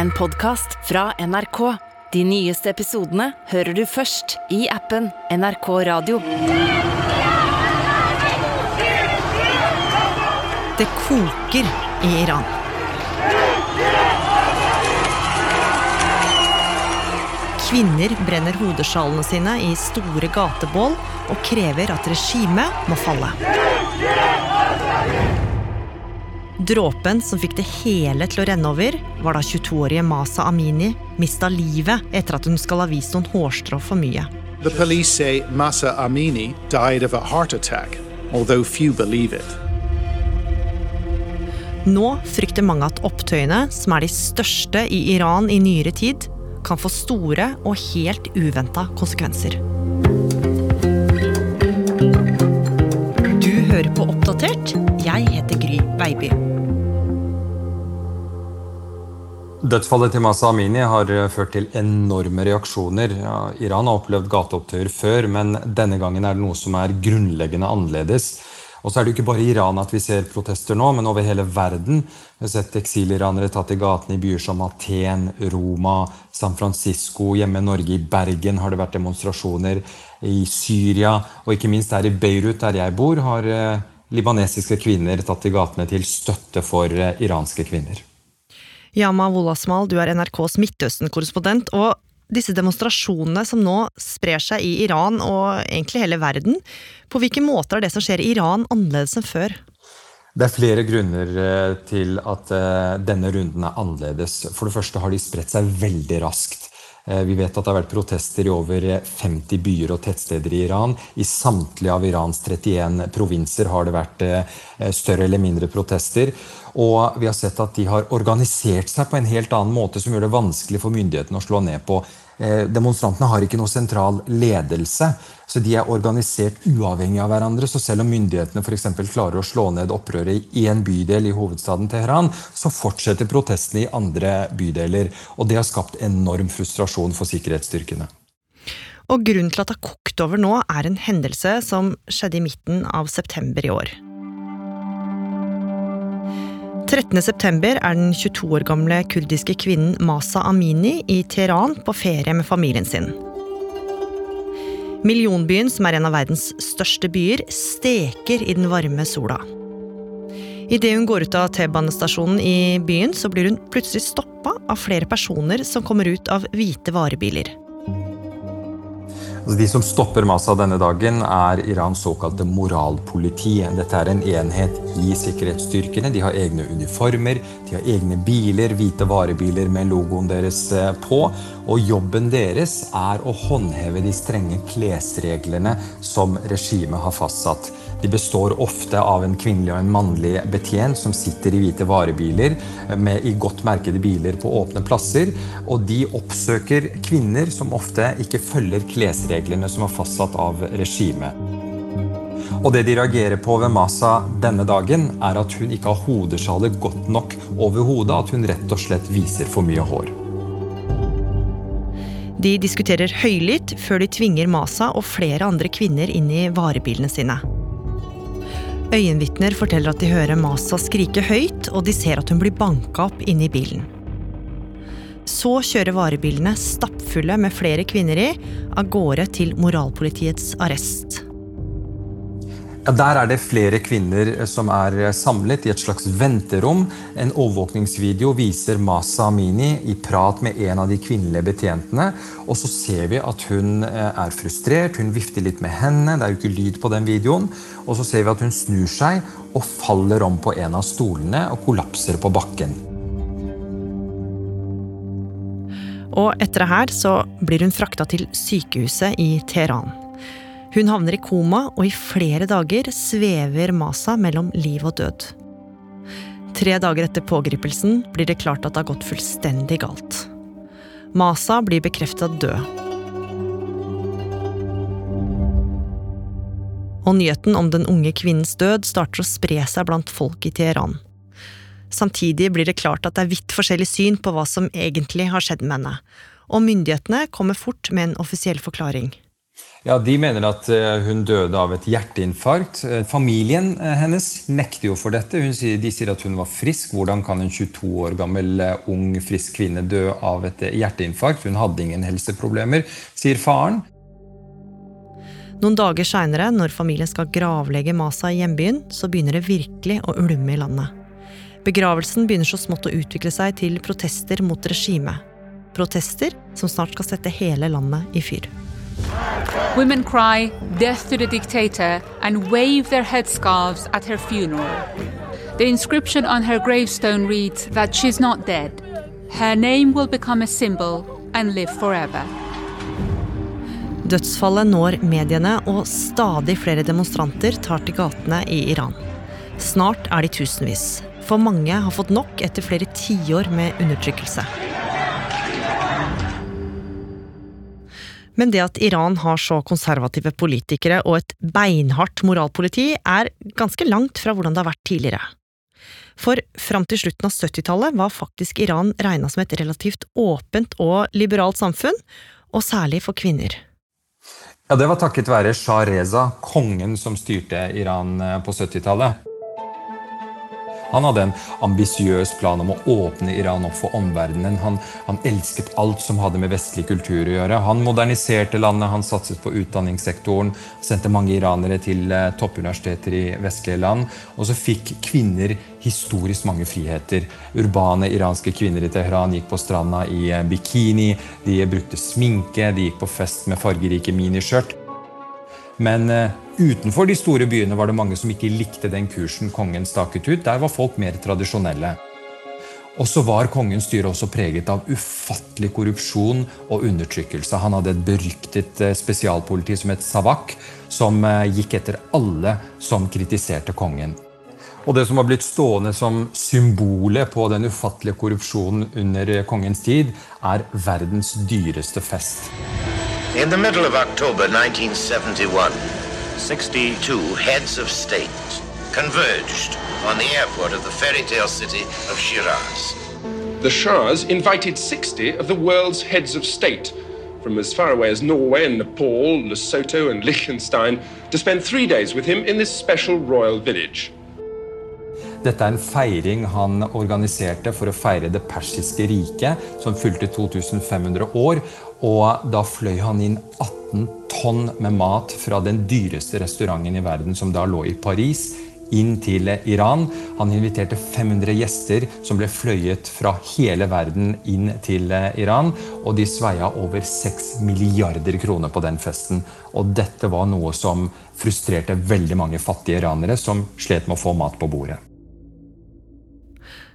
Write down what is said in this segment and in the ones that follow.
en podkast fra NRK. De nyeste episodene hører du først i appen NRK Radio. Det koker i Iran. Kvinner brenner hodesjalene sine i store gatebål og krever at regimet må falle. Dråpen som fikk det hele til å renne over, var da 22-årige Masa Amini mista livet etter at hun skal ha vist noen hårstrå for mye. The police say Masa Amini died of a heart attack, although few believe it. Nå frykter mange at opptøyene, som er de største i Iran i nyere tid, kan få store og helt uventa konsekvenser. Du hører på Oppdatert. Jeg heter Gry Veiby. Dødsfallet til Masa Amini har ført til enorme reaksjoner. Iran har opplevd gateopptøyer før, men denne gangen er det noe som er grunnleggende annerledes. Og så er det jo ikke bare i Iran at vi ser protester nå, men over hele verden. Vi har sett eksiliranere tatt i gatene i byer som Aten, Roma, San Francisco. Hjemme i Norge, i Bergen, har det vært demonstrasjoner. I Syria, og ikke minst her i Beirut, der jeg bor, har eh, libanesiske kvinner tatt i gatene til støtte for eh, iranske kvinner. Yama Wolasmal, du er NRKs Midtøsten-korrespondent. og disse demonstrasjonene som nå sprer seg i Iran og egentlig hele verden, på hvilke måter er det som skjer i Iran annerledes enn før? Det er flere grunner eh, til at eh, denne runden er annerledes. For det første har de spredt seg veldig raskt. Eh, vi vet at det har vært protester i over 50 byer og tettsteder i Iran. I samtlige av Irans 31 provinser har det vært større eller mindre protester. Og vi har sett at de har organisert seg på en helt annen måte som gjør det vanskelig for myndighetene å slå ned på. Demonstrantene har ikke noe sentral ledelse, så de er organisert uavhengig av hverandre. Så selv om myndighetene for klarer å slå ned opprøret i en bydel i hovedstaden Teheran, så fortsetter protestene i andre bydeler. Og det har skapt enorm frustrasjon for sikkerhetsstyrkene. Og grunnen til at det har kokt over nå, er en hendelse som skjedde i midten av september i år. 13.9 er den 22 år gamle kurdiske kvinnen Masa Amini i Teheran på ferie med familien sin. Millionbyen, som er en av verdens største byer, steker i den varme sola. Idet hun går ut av T-banestasjonen i byen, så blir hun plutselig stoppa av flere personer som kommer ut av hvite varebiler. Altså, de som stopper Masa denne dagen, er Irans såkalte moralpoliti. Dette er en enhet i sikkerhetsstyrkene. De har egne uniformer, de har egne biler, hvite varebiler med logoen deres eh, på. Og jobben deres er å håndheve de strenge klesreglene som regimet har fastsatt. De består ofte av en kvinnelig og en mannlig betjent som sitter i hvite varebiler med, i godt merkede biler på åpne plasser. Og de oppsøker kvinner som ofte ikke følger klesreglene som er fastsatt av regimet. Og det de reagerer på ved Masa denne dagen, er at hun ikke har hodesjalet godt nok over hodet. At hun rett og slett viser for mye hår. De diskuterer høylytt før de tvinger Masa og flere andre kvinner inn i varebilene sine. Øyenvitner forteller at de hører Masa skrike høyt, og de ser at hun blir banka opp inne i bilen. Så kjører varebilene, stappfulle med flere kvinner i, av gårde til moralpolitiets arrest. Ja, der er det flere kvinner som er samlet i et slags venterom. En overvåkningsvideo viser Masa Amini i prat med en av de kvinnelige betjentene. Og så ser vi at hun er frustrert, hun vifter litt med hendene. Det er jo ikke lyd på den videoen. Og så ser vi at hun snur seg og faller om på en av stolene og kollapser på bakken. Og etter det her så blir hun frakta til sykehuset i Teheran. Hun havner i koma, og i flere dager svever Masa mellom liv og død. Tre dager etter pågripelsen blir det klart at det har gått fullstendig galt. Masa blir bekrefta død. Og nyheten om den unge kvinnens død starter å spre seg blant folk i Teheran. Samtidig blir det klart at det er vidt forskjellig syn på hva som egentlig har skjedd med henne, og myndighetene kommer fort med en offisiell forklaring. Ja, De mener at eh, hun døde av et hjerteinfarkt. Eh, familien eh, hennes nekter jo for dette. Sier, de sier at hun var frisk. Hvordan kan en 22 år gammel ung, frisk kvinne dø av et hjerteinfarkt? Hun hadde ingen helseproblemer, sier faren. Noen dager seinere, når familien skal gravlegge Masa i hjembyen, så begynner det virkelig å ulme i landet. Begravelsen begynner så smått å utvikle seg til protester mot regimet. Protester som snart skal sette hele landet i fyr. Women cry death to the dictator and wave their headscarves at her funeral. The inscription on her gravestone reads that she's not dead. Her name will become a symbol and live forever. Dødsfallet når mediene, og stadig flere demonstranter tar til gatene i Iran. Snart er de tusenvis, for mange har fått nok etter flere tiår med undertrykkelse. Men det at Iran har så konservative politikere og et beinhardt moralpoliti, er ganske langt fra hvordan det har vært tidligere. For fram til slutten av 70-tallet var faktisk Iran regna som et relativt åpent og liberalt samfunn, og særlig for kvinner. Ja, Det var takket være Shah Reza, kongen som styrte Iran eh, på 70-tallet. Han hadde en ambisiøs plan om å åpne Iran opp for omverdenen. Han, han, elsket alt som hadde med vestlig kultur å gjøre. Han moderniserte landet, han satset på utdanningssektoren, sendte mange iranere til eh, toppuniversiteter i vestlige land. Og så fikk kvinner historisk mange friheter. Urbane iranske kvinner i Teheran gikk på stranda i eh, bikini, de brukte sminke, de gikk på fest med fargerike miniskjørt. Men uh, utenfor de store byene var det mange som ikke likte den kursen kongen staket ut. Der var folk mer tradisjonelle. Og så var kongens styre også preget av ufattelig korrupsjon og undertrykkelse. Han hadde et beryktet uh, spesialpoliti som het Savak, som uh, gikk etter alle som kritiserte kongen. Og det som har blitt stående som symbolet på den ufattelige korrupsjonen under kongens tid, er verdens dyreste fest. In the middle of October 1971, 62 heads of state converged on the airport of the fairy tale city of Shiraz. The Shahs invited 60 of the world's heads of state from as far away as Norway and Nepal, Lesotho and Liechtenstein to spend three days with him in this special royal village. Dette er en feiring han organiserte for å feire det persiske riket, som fylte 2500 år. Og da fløy han inn 18 tonn med mat fra den dyreste restauranten i verden, som da lå i Paris, inn til Iran. Han inviterte 500 gjester som ble fløyet fra hele verden inn til Iran. Og de sveia over 6 milliarder kroner på den festen. Og dette var noe som frustrerte veldig mange fattige iranere som slet med å få mat på bordet.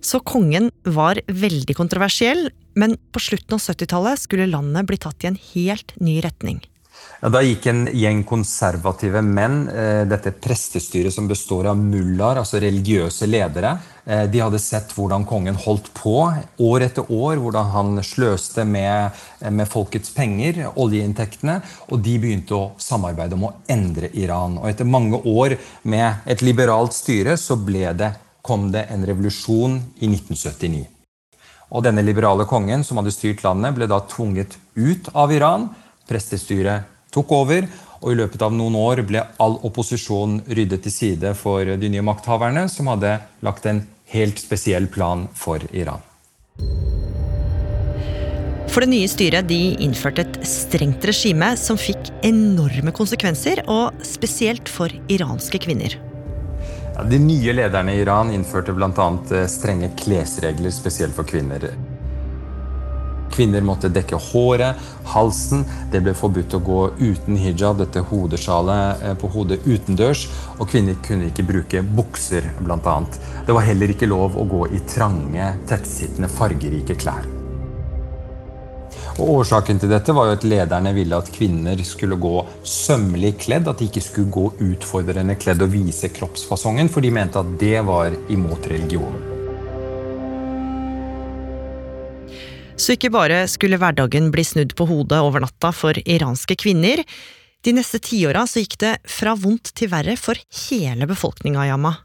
Så kongen var veldig kontroversiell, men på slutten av 70-tallet skulle landet bli tatt i en helt ny retning. Ja, da gikk en gjeng konservative menn, eh, dette prestestyret som består av mullaer, altså religiøse ledere, eh, de hadde sett hvordan kongen holdt på år etter år, hvordan han sløste med, eh, med folkets penger, oljeinntektene, og de begynte å samarbeide om å endre Iran. Og etter mange år med et liberalt styre så ble det kom det en revolusjon i 1979. Og denne liberale kongen som hadde styrt landet, ble da tvunget ut av Iran. Prestestyret tok over, og i løpet av noen år ble all opposisjon ryddet til side for de nye makthaverne, som hadde lagt en helt spesiell plan for Iran. For det nye styret de innførte et strengt regime som fikk enorme konsekvenser, og spesielt for iranske kvinner. De nye lederne i Iran innførte bl.a. Eh, strenge klesregler spesielt for kvinner. Kvinner måtte dekke håret, halsen. Det ble forbudt å gå uten hijab, dette hodesjalet eh, på hodet utendørs. Og kvinner kunne ikke bruke bukser, bl.a. Det var heller ikke lov å gå i trange, tettsittende, fargerike klær. Og Årsaken til dette var jo at lederne ville at kvinner skulle gå sømmelig kledd. At de ikke skulle gå utfordrende kledd og vise kroppsfasongen, for de mente at det var imot religionen. Så ikke bare skulle hverdagen bli snudd på hodet over natta for iranske kvinner. De neste tiåra gikk det fra vondt til verre for hele befolkninga i Yama.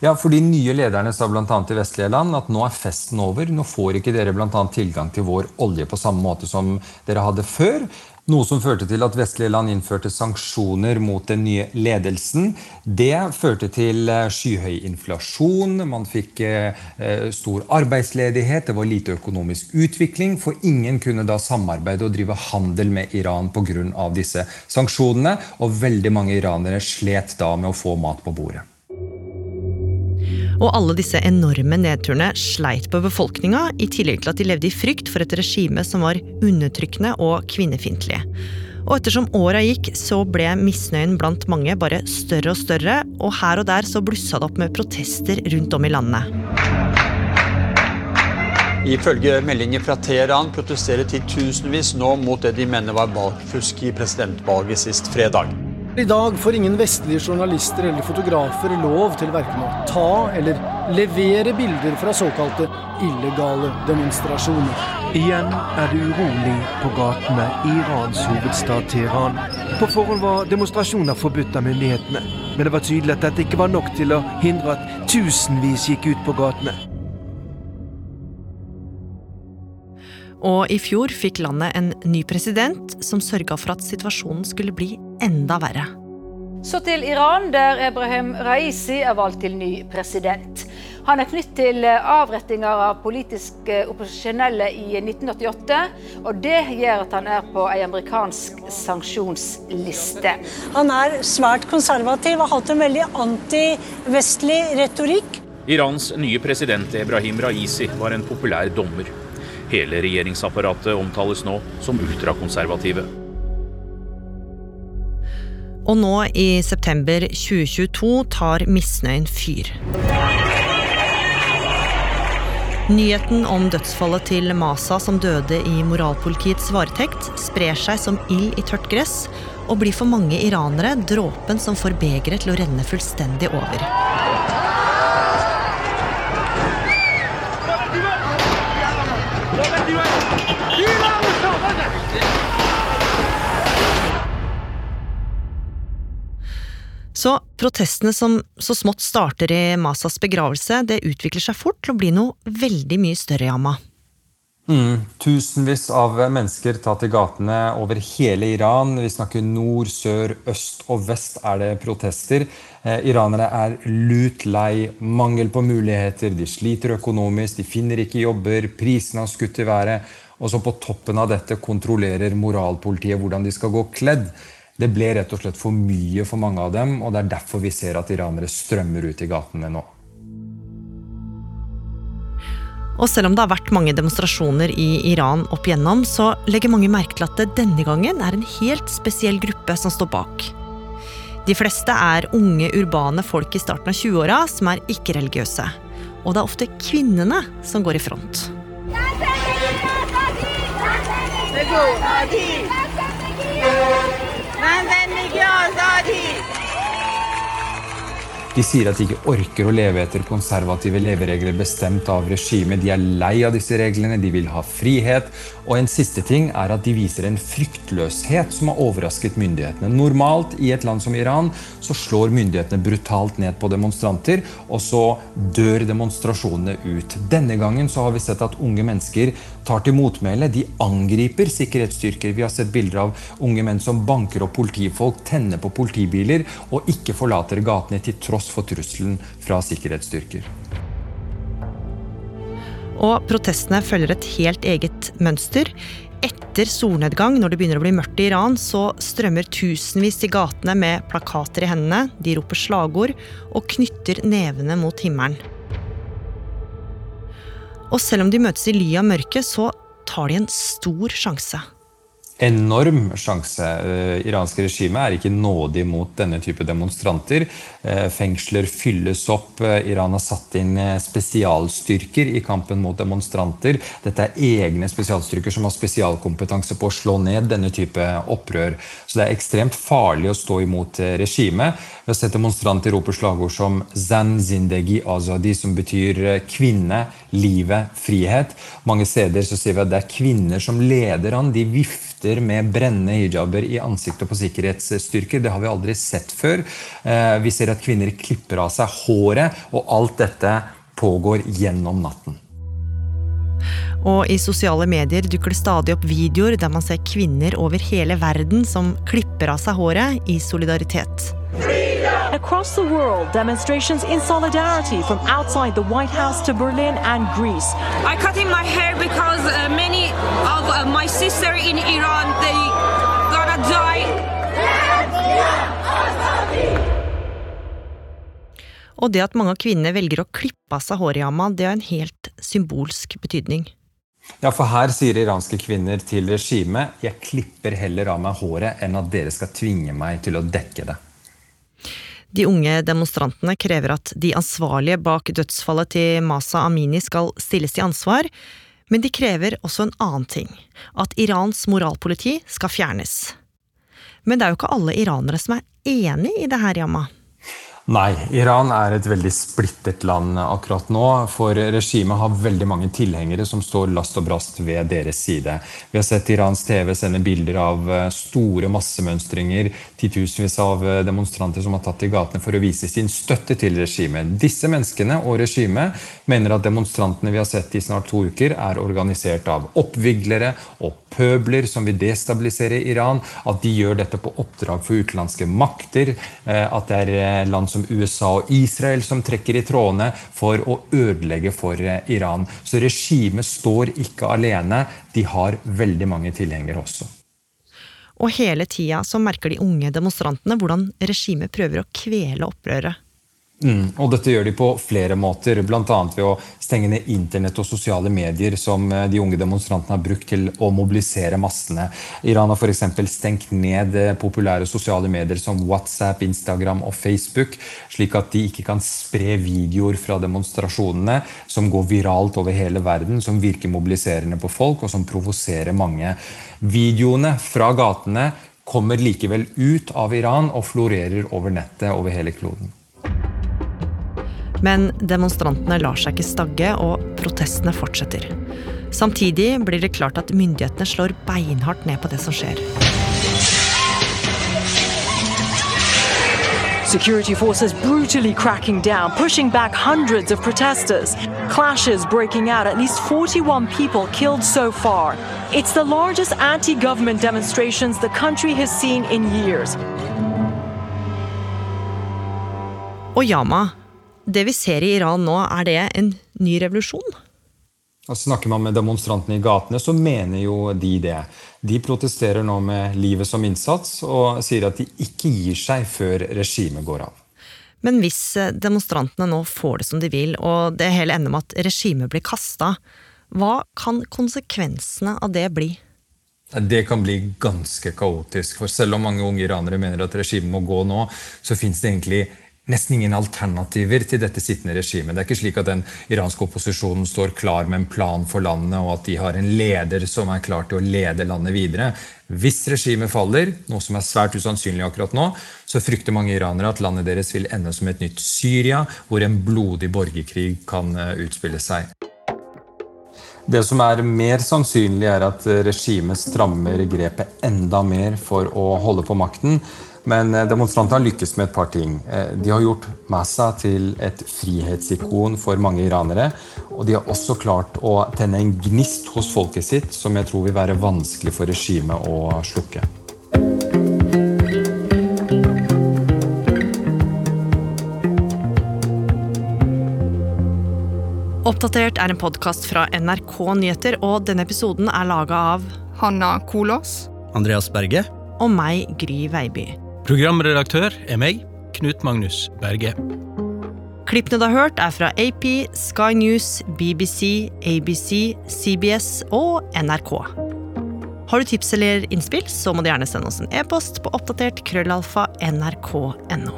Ja, for De nye lederne sa bl.a. i vestlige land at nå er festen over. Nå får ikke dere annet tilgang til vår olje på samme måte som dere hadde før. Noe som førte til at vestlige land innførte sanksjoner mot den nye ledelsen. Det førte til eh, skyhøy inflasjon, man fikk eh, eh, stor arbeidsledighet, det var lite økonomisk utvikling, for ingen kunne da samarbeide og drive handel med Iran pga. disse sanksjonene, og veldig mange iranere slet da med å få mat på bordet. Og alle disse enorme nedturene sleit på befolkninga, i tillegg til at de levde i frykt for et regime som var undertrykkende og kvinnefiendtlig. Og ettersom åra gikk, så ble misnøyen blant mange bare større og større, og her og der så blussa det opp med protester rundt om i landet. Ifølge meldinger fra Teheran protesterer titusenvis nå mot det de mener var valgfusk i presidentvalget sist fredag. I dag får ingen vestlige journalister eller fotografer lov til verken å ta eller levere bilder fra såkalte illegale demonstrasjoner. Igjen er det urolig på gatene i Irans hovedstad Teheran. På forhånd var demonstrasjoner forbudt av myndighetene, men det var tydelig at dette ikke var nok til å hindre at tusenvis gikk ut på gatene. Og i fjor fikk landet en ny president som sørga for at situasjonen skulle bli enda verre. Så til Iran, der Ebrahim Raisi er valgt til ny president. Han er knytt til avrettinger av politiske opposisjonelle i 1988, og det gjør at han er på ei amerikansk sanksjonsliste. Han er svært konservativ og har hatt en veldig antivestlig retorikk. Irans nye president Ebrahim Raisi var en populær dommer. Hele regjeringsapparatet omtales nå som ultrakonservative. Og nå i september 2022 tar misnøyen fyr. Nyheten om dødsfallet til Masa som døde i moralpolitiets varetekt, sprer seg som ild i tørt gress, og blir for mange iranere dråpen som får begeret til å renne fullstendig over. Så protestene som så smått starter i Masas begravelse, det utvikler seg fort til å bli noe veldig mye større, Yama. Mm, tusenvis av mennesker tar til gatene over hele Iran. Vi snakker nord, sør, øst og vest er det protester. Eh, iranere er lut lei, mangel på muligheter, de sliter økonomisk, de finner ikke jobber, prisene har skutt i været. Og så på toppen av dette kontrollerer moralpolitiet hvordan de skal gå kledd. Det ble rett og slett for mye for mange av dem, og det er derfor vi ser at iranere strømmer ut i gatene nå. Og selv om det har vært mange demonstrasjoner i Iran opp igjennom, så legger mange merke til at det denne gangen er en helt spesiell gruppe som står bak. De fleste er unge, urbane folk i starten av 20-åra som er ikke-religiøse. Og det er ofte kvinnene som går i front. De sier at de ikke orker å leve etter konservative leveregler bestemt av regimet. De er lei av disse reglene, de vil ha frihet. Og en siste ting er at de viser en fryktløshet som har overrasket myndighetene. Normalt i et land som Iran så slår myndighetene brutalt ned på demonstranter, og så dør demonstrasjonene ut. Denne gangen så har vi sett at unge mennesker tar til motmæle. De angriper sikkerhetsstyrker. Vi har sett bilder av unge menn som banker opp politifolk, tenner på politibiler og ikke forlater gatene til tross for trusselen fra sikkerhetsstyrker. Og protestene følger et helt eget mønster. Etter solnedgang, når det begynner å bli mørkt i Iran, så strømmer tusenvis i gatene med plakater i hendene, de roper slagord og knytter nevene mot himmelen. Og selv om de møtes i ly av mørket, så tar de en stor sjanse enorm sjanse. Eh, iranske regimet er ikke nådig mot denne type demonstranter. Eh, fengsler fylles opp. Eh, Iran har satt inn spesialstyrker i kampen mot demonstranter. Dette er egne spesialstyrker som har spesialkompetanse på å slå ned denne type opprør. Så det er ekstremt farlig å stå imot regimet. Vi har sett demonstranter rope slagord som 'Zan zindegi azadi', som betyr kvinne, livet, frihet. Mange steder så sier vi at det er kvinner som leder an. De vifter vifter med brennende hijaber i ansiktet på sikkerhetsstyrker. Det har vi aldri sett før. Eh, vi ser at kvinner klipper av seg håret, og alt dette pågår gjennom natten. Og i sosiale medier dukker det stadig opp videoer der man ser kvinner over hele verden som klipper av seg håret i solidaritet. Across the world, demonstrations in solidarity from outside the White House to Berlin and Greece. I cut in my hair because uh, many of uh, my sister in Iran they gonna die. Og det at mange av kvinnene velger å klippe av seg håret i Amman, det har en helt symbolsk betydning. Ja, for her sier iranske kvinner til regimet jeg klipper heller av meg håret enn at dere skal tvinge meg til å dekke det. De unge demonstrantene krever at de ansvarlige bak dødsfallet til Masa Amini skal stilles til ansvar, men de krever også en annen ting – at Irans moralpoliti skal fjernes. Men det er jo ikke alle iranere som er enig i det her, Yamma. Nei, Iran er et veldig splittet land akkurat nå. For regimet har veldig mange tilhengere som står last og brast ved deres side. Vi har sett Irans TV sende bilder av eh, store massemønstringer. Titusenvis av eh, demonstranter som har tatt til gatene for å vise sin støtte til regimet. Disse menneskene og regimet mener at demonstrantene vi har sett i snart to uker, er organisert av oppviglere og pøbler som vil destabilisere Iran. At de gjør dette på oppdrag for utenlandske makter. Eh, at det er land som som USA og Israel som trekker i trådene for å ødelegge for eh, Iran. Så regimet står ikke alene. De har veldig mange tilhengere også. Og hele tida så merker de unge demonstrantene hvordan regimet prøver å kvele opprøret. Mm, og dette gjør de på flere måter, bl.a. ved å stenge ned internett og sosiale medier, som eh, de unge demonstrantene har brukt til å mobilisere massene. Iran har f.eks. stengt ned eh, populære sosiale medier som WhatsApp, Instagram og Facebook, slik at de ikke kan spre videoer fra demonstrasjonene som går viralt over hele verden, som virker mobiliserende på folk, og som provoserer mange. Videoene fra gatene kommer likevel ut av Iran og florerer over nettet over hele kloden. Men demonstrantene lar seg ikke stagge, og protestene fortsetter. Samtidig blir det klart at myndighetene slår beinhardt ned på det som skjer. Security forces brutally cracking down, pushing back hundreds of protesters. Clashes breaking out, at least 41 people killed so far. It's the largest anti government demonstrations the country has seen in years. Og Yama, det vi ser i Iran nå, er det en ny revolusjon? Altså, snakker man med demonstrantene i gatene, så mener jo de det. De protesterer nå med livet som innsats og sier at de ikke gir seg før regimet går av. Men hvis eh, demonstrantene nå får det som de vil, og det hele ender med at regimet blir kasta, hva kan konsekvensene av det bli? Det kan bli ganske kaotisk. For selv om mange unge iranere mener at regimet må gå nå, så fins det egentlig nesten ingen alternativer til dette sittende regimet. Det er ikke slik at den iranske opposisjonen står klar med en plan for landet, og at de har en leder som er klar til å lede landet videre. Hvis regimet faller, noe som er svært usannsynlig akkurat nå, så frykter mange iranere at landet deres vil ende som et nytt Syria, hvor en blodig borgerkrig kan eh, utspille seg. Det som er mer sannsynlig, er at regimet strammer grepet enda mer for å holde på makten. Men eh, demonstrantene har lykkes med et par ting. Eh, de har gjort Massa til et frihetsikon for mange iranere. Og de har også klart å tenne en gnist hos folket sitt som jeg tror vil være vanskelig for regimet å slukke. Oppdatert er en podkast fra NRK Nyheter, og denne episoden er laga av Hanna Kolås. Andreas Berge. Og meg, Gry Veiby. Programredaktør er meg, Knut Magnus Berge. Klippene du har hørt, er fra AP, Sky News, BBC, ABC, CBS og NRK. Har du tips eller innspill, så må du gjerne sende oss en e-post på oppdatert krøllalfa nrk.no.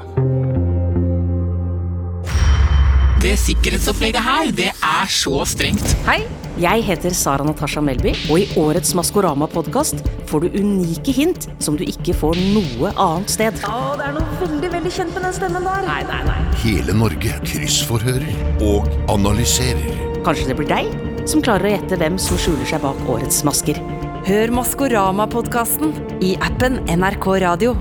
Det sikkerhetsopplegget her, det er så strengt. Hei, jeg heter Sara Natasha Melby, og i årets Maskorama-podkast får du unike hint som du ikke får noe annet sted. Å, det er noe veldig veldig kjent med den stemmen der. Nei, nei, nei. Hele Norge kryssforhører og analyserer. Kanskje det blir deg som klarer å gjette hvem som skjuler seg bak årets masker. Hør Maskorama-podkasten i appen NRK Radio.